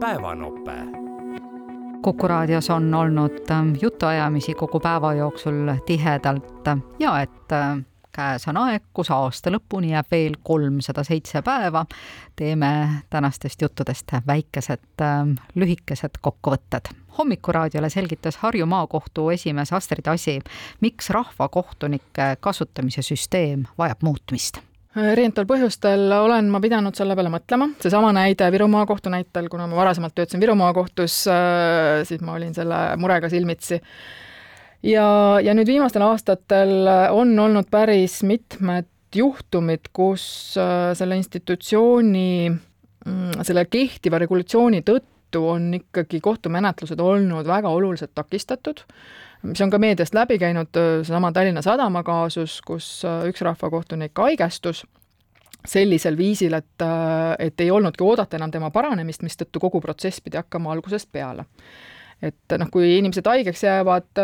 päevanope. kuku raadios on olnud ähm, jutuajamisi kogu päeva jooksul tihedalt ja et äh, käes on aeg, kus aasta lõpuni jääb veel kolmsada seitse päeva, teeme tänastest juttudest väikesed ähm, lühikesed kokkuvõtted. hommikuraadiole selgitas Harju Maakohtu esimees Astrid Asi, miks rahvakohtunike kasutamise süsteem vajab muutmist erinevatel põhjustel olen ma pidanud selle peale mõtlema, seesama näide Viru maakohtu näitel, kuna ma varasemalt töötasin Viru maakohtus, äh, siis ma olin selle murega silmitsi. ja, ja nüüd viimastel aastatel on olnud päris mitmed juhtumid, kus äh, selle institutsiooni, mm, selle kehtiva regulatsiooni tõttu on ikkagi kohtumenetlused olnud väga oluliselt takistatud mis on ka meediast läbi käinud, seesama Tallinna Sadama kaasus, kus üks rahvakohtunik haigestus sellisel viisil, et, et ei olnudki oodata enam tema paranemist, mistõttu kogu protsess pidi hakkama algusest peale. et noh, kui inimesed haigeks jäävad,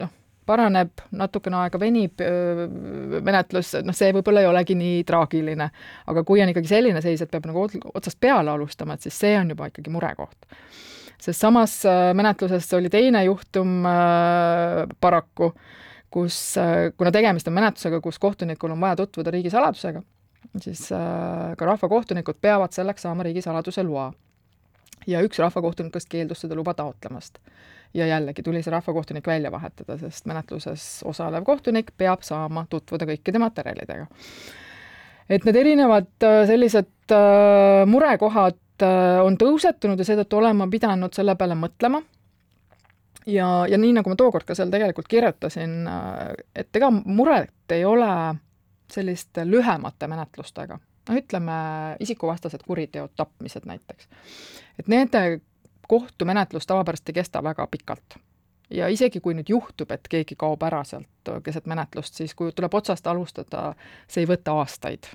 noh, paraneb, natukene aega venib menetlus, noh, see võib-olla ei olegi nii traagiline. aga kui on ikkagi selline seis, et peab nagu otsast peale alustama, et siis see on juba ikkagi murekoht sest samas äh, menetluses oli teine juhtum äh, paraku, kus, äh, kuna tegemist on menetlusega, kus kohtunikul on vaja tutvuda riigisaladusega, siis ka rahvakohtunikud peavad selleks saama riigisaladuse loa. Ja üks rahvakohtunikest keeldus seda luba taotlemast. ja jällegi tuli see rahvakohtunik välja vahetada, sest menetluses osalev kohtunik peab saama tutvuda kõikide materjalidega. et need erinevad sellised murekohad Äh, on tõusetunud ja seetõttu olen ma pidanud selle peale mõtlema. ja, ja nii, nagu ma tookord ka seal tegelikult kirjutasin, äh, et ega muret ei ole selliste lühemate menetlustega, noh ütleme, isikuvastased kuriteod, tapmised näiteks. et nende kohtumenetlus tavapärast ei kesta väga pikalt ja isegi kui nüüd juhtub, et keegi kaob ära sealt keset menetlust, siis kui tuleb otsast alustada, see ei võta aastaid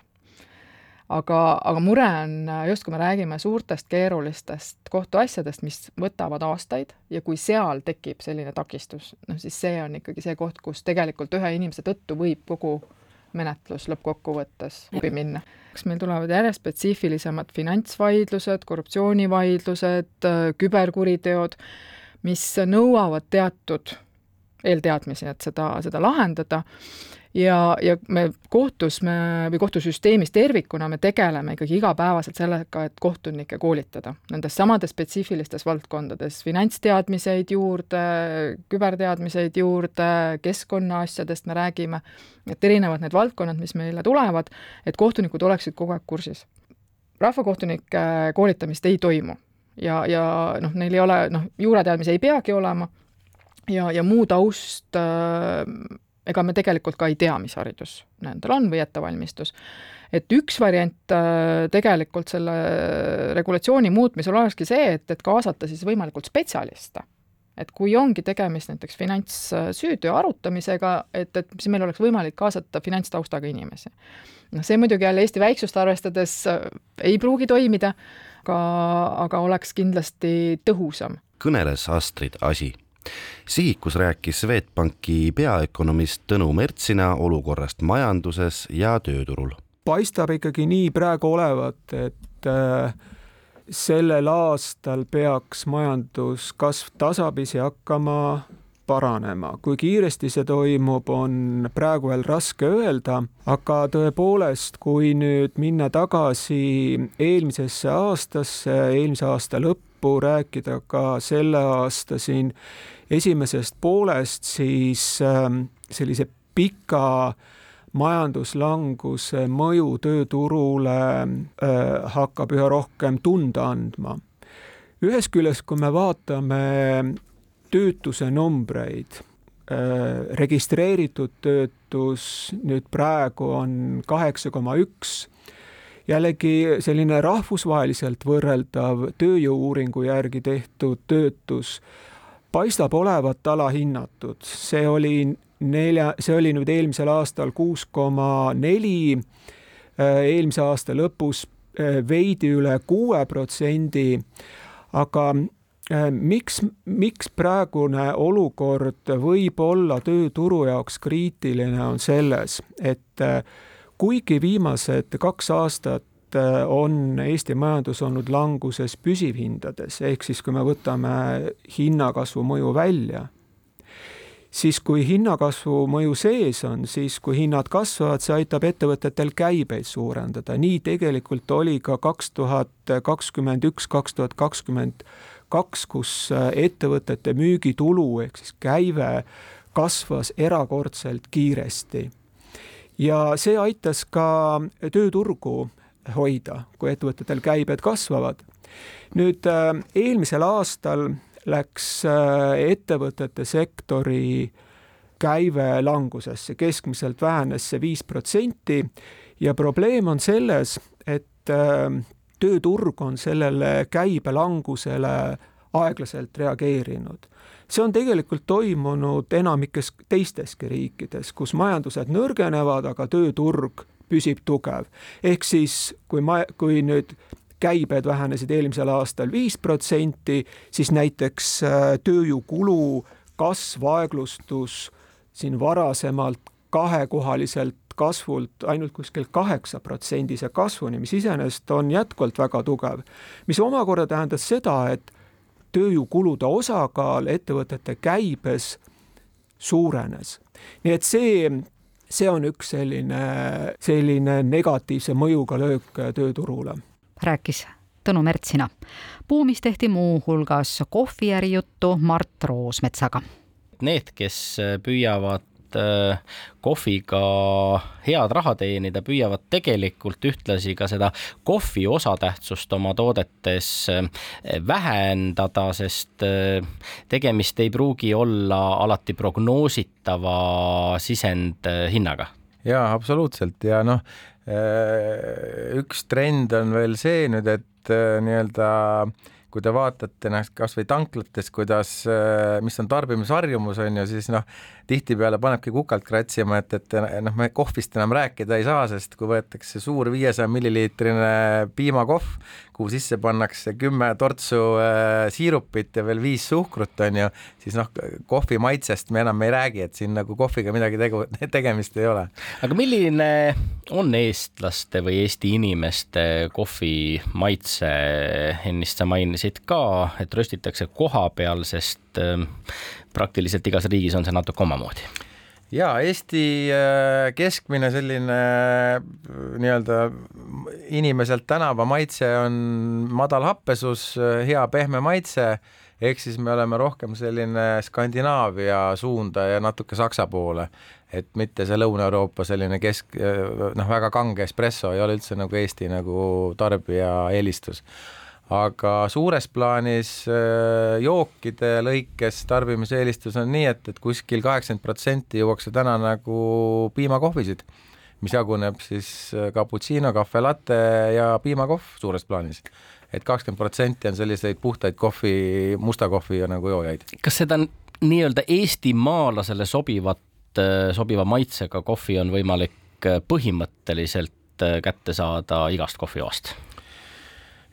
aga, aga mure on just, kui me räägime suurtest keerulistest kohtuasjadest, mis võtavad aastaid ja kui seal tekib selline takistus, noh siis see on ikkagi see koht, kus tegelikult ühe inimese tõttu võib kogu menetlus lõppkokkuvõttes läbi minna. kas meil tulevad järjest spetsiifilisemad finantsvaidlused, korruptsioonivaidlused, küberkuriteod, mis nõuavad teatud eelteadmisi, et seda, seda lahendada ja, ja me kohtus me või kohtusüsteemis tervikuna me tegeleme ikkagi igapäevaselt sellega, et kohtunikke koolitada nendes samades spetsiifilistes valdkondades, finantsteadmiseid juurde, küberteadmiseid juurde, keskkonnaasjadest me räägime, et erinevad need valdkonnad, mis meile tulevad, et kohtunikud oleksid kogu aeg kursis. rahvakohtunike koolitamist ei toimu ja, ja noh, neil ei ole, noh, juurateadmisi ei peagi olema ja, ja muu taust äh, ega me tegelikult ka ei tea, mis haridus nendel on või ettevalmistus. et üks variant äh, tegelikult selle regulatsiooni muutmisel olekski see, et, et kaasata siis võimalikult spetsialiste. et kui ongi tegemist näiteks finantssüüteo arutamisega, et, et siis meil oleks võimalik kaasata finantstaustaga inimesi. noh, see muidugi jälle Eesti väiksust arvestades äh, ei pruugi toimida, aga, aga oleks kindlasti tõhusam. kõneles Astrid Asi sihikus rääkis Swedbanki peaökonomist Tõnu Mertsina olukorrast majanduses ja tööturul. paistab ikkagi nii praegu olevat, et äh, sellel aastal peaks majanduskasv tasapisi hakkama paranema. kui kiiresti see toimub, on praegu veel raske öelda, aga tõepoolest, kui nüüd minna tagasi eelmisesse aastasse, eelmise aasta lõppu, rääkida ka selle aasta siin esimesest poolest siis ähm, sellise pika majanduslanguse mõju tööturule äh, hakkab üha rohkem tunda andma. ühest küljest, kui me vaatame töötuse numbreid, äh, registreeritud töötus nüüd praegu on kaheksa koma üks, jällegi selline rahvusvaheliselt võrreldav tööjõu-uuringu järgi tehtud töötus paistab olevat alahinnatud, see oli nelja, see oli nüüd eelmisel aastal kuus koma neli, äh, eelmise aasta lõpus äh, veidi üle kuue protsendi, aga miks, miks praegune olukord võib olla tööturu jaoks kriitiline, on selles, et kuigi viimased kaks aastat äh, on Eesti majandus olnud languses püsivhindades, ehk siis kui me võtame hinnakasvu mõju välja, siis kui hinnakasvu mõju sees on, siis kui hinnad kasvavad, see aitab ettevõtetel käibeid suurendada, nii tegelikult oli ka kaks tuhat kakskümmend üks, kaks tuhat kakskümmend kaks, kus äh, ettevõtete müügitulu ehk siis käive kasvas erakordselt kiiresti. ja see aitas ka tööturgu hoida, kui ettevõtetel käibed kasvavad. nüüd äh, eelmisel aastal läks äh, ettevõtete sektori käive langusesse, keskmiselt vähenes see viis protsenti ja probleem on selles, et tööturg on sellele käibelangusele aeglaselt reageerinud. see on tegelikult toimunud enamikes teisteski riikides, kus majandused nõrgenevad, aga tööturg püsib tugev. ehk siis, kui ma, kui nüüd käibed vähenesid eelmisel aastal viis protsenti, siis näiteks äh, tööjõukulu kasv aeglustus siin varasemalt kahekohaliselt kasvult ainult kuskil kaheksaprotsendise kasvuni, mis iseenesest on jätkuvalt väga tugev, mis omakorda tähendas seda, et tööjõukulude osakaal ettevõtete käibes suurenes. nii et see, see on üks selline, selline negatiivse mõjuga löök tööturule. rääkis Tõnu Mertsina. Buumis tehti muuhulgas kohviäri juttu Mart Roosmetsaga. Need, kes püüavad Äh, kohviga head raha teenida, püüavad tegelikult ühtlasi ka seda kohvi osatähtsust oma toodetes äh, vähendada, sest äh, tegemist ei pruugi olla alati prognoositava sisendhinnaga. jaa, absoluutselt ja noh, üks trend on veel see nüüd, et nii-öelda kui te vaatate noh, kasvõi tanklates, kuidas, mis on tarbimisharjumus, on ju, siis noh, tihtipeale panebki kukalt kratsima, et, et noh, me kohvist enam rääkida ei saa, sest kui võetakse suur viiesaja milliliitrine piimakohv, kuhu sisse pannakse kümme tortsu äh, siirupit ja veel viis suhkrut, on ju, siis noh, kohvi maitsest me enam ei räägi, et siin nagu kohviga midagi tegu, tegemist ei ole. aga milline on eestlaste või Eesti inimeste kohvi maitse, ennist sa mainisid ka, et röstitakse koha peal, sest äh, praktiliselt igas riigis on see natuke omamoodi ja Eesti äh, keskmine selline äh, nii-öelda inimeselt tänava maitse on madal happesus, hea pehme maitse, ehk siis me oleme rohkem selline Skandinaavia suunda ja natuke Saksa poole, et mitte see Lõuna-Euroopa selline kesk, noh, väga kange espresso ei ole üldse nagu Eesti nagu tarbija eelistus. Aga suures plaanis äh, jookide lõikes tarbimiseelistus on nii, et, et kuskil kaheksakümmend protsenti juuakse täna nagu piimakohvisid, mis jaguneb siis äh, cappuccino, cafe latte ja piimakohv suures plaanis et kakskümmend protsenti on selliseid puhtaid kohvi, musta kohvi ja nagu joojaid. kas seda nii-öelda eestimaalasele sobivat, äh, sobiva maitsega kohvi on võimalik põhimõtteliselt kätte saada igast kohvioast?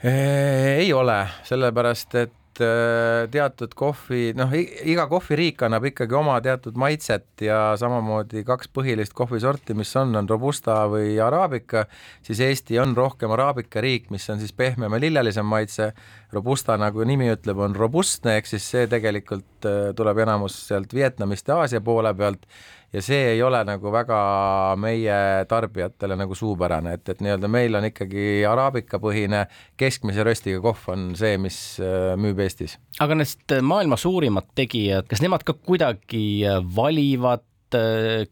ei ole, sellepärast et teatud kohvi, noh, iga kohviriik annab ikkagi oma teatud maitset ja samamoodi kaks põhilist kohvisorti, mis on, on Robusta või Arabica, siis Eesti on rohkem Arabica riik, mis on siis pehmem ja lillelisem maitse. Robusta, nagu nimi ütleb, on robustne, ehk siis see tegelikult tuleb enamus sealt Vietnamist ja Aasia poole pealt ja see ei ole nagu väga meie tarbijatele nagu suupärane, et, et nii-öelda meil on ikkagi araabika põhine keskmise röstiga kohv on see, mis äh, müüb Eestis. aga need maailma suurimad tegijad, kas nemad ka kuidagi valivad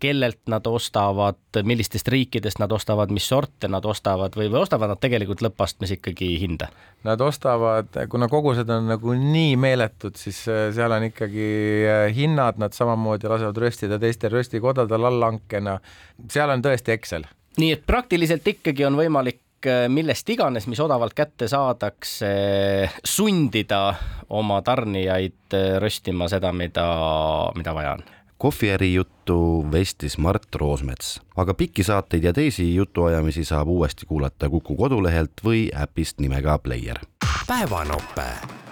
kellelt nad ostavad, millistest riikidest nad ostavad, mis sorte nad ostavad või, või ostavad nad tegelikult lõppastmes ikkagi hinda? Nad ostavad, kuna kogused on nagu nii meeletud, siis äh, seal on ikkagi äh, hinnad, nad samamoodi lasevad röstida teistel röstikodadel allhankena. seal on tõesti Excel. nii et praktiliselt ikkagi on võimalik millest iganes, mis odavalt kätte saadakse, sundida oma tarnijaid röstima seda, mida, mida vaja on kohviäri juttu vestis Mart Roosmets, aga pikki saateid ja teisi jutuajamisi saab uuesti kuulata Kuku kodulehelt või äpist nimega Player. päevanope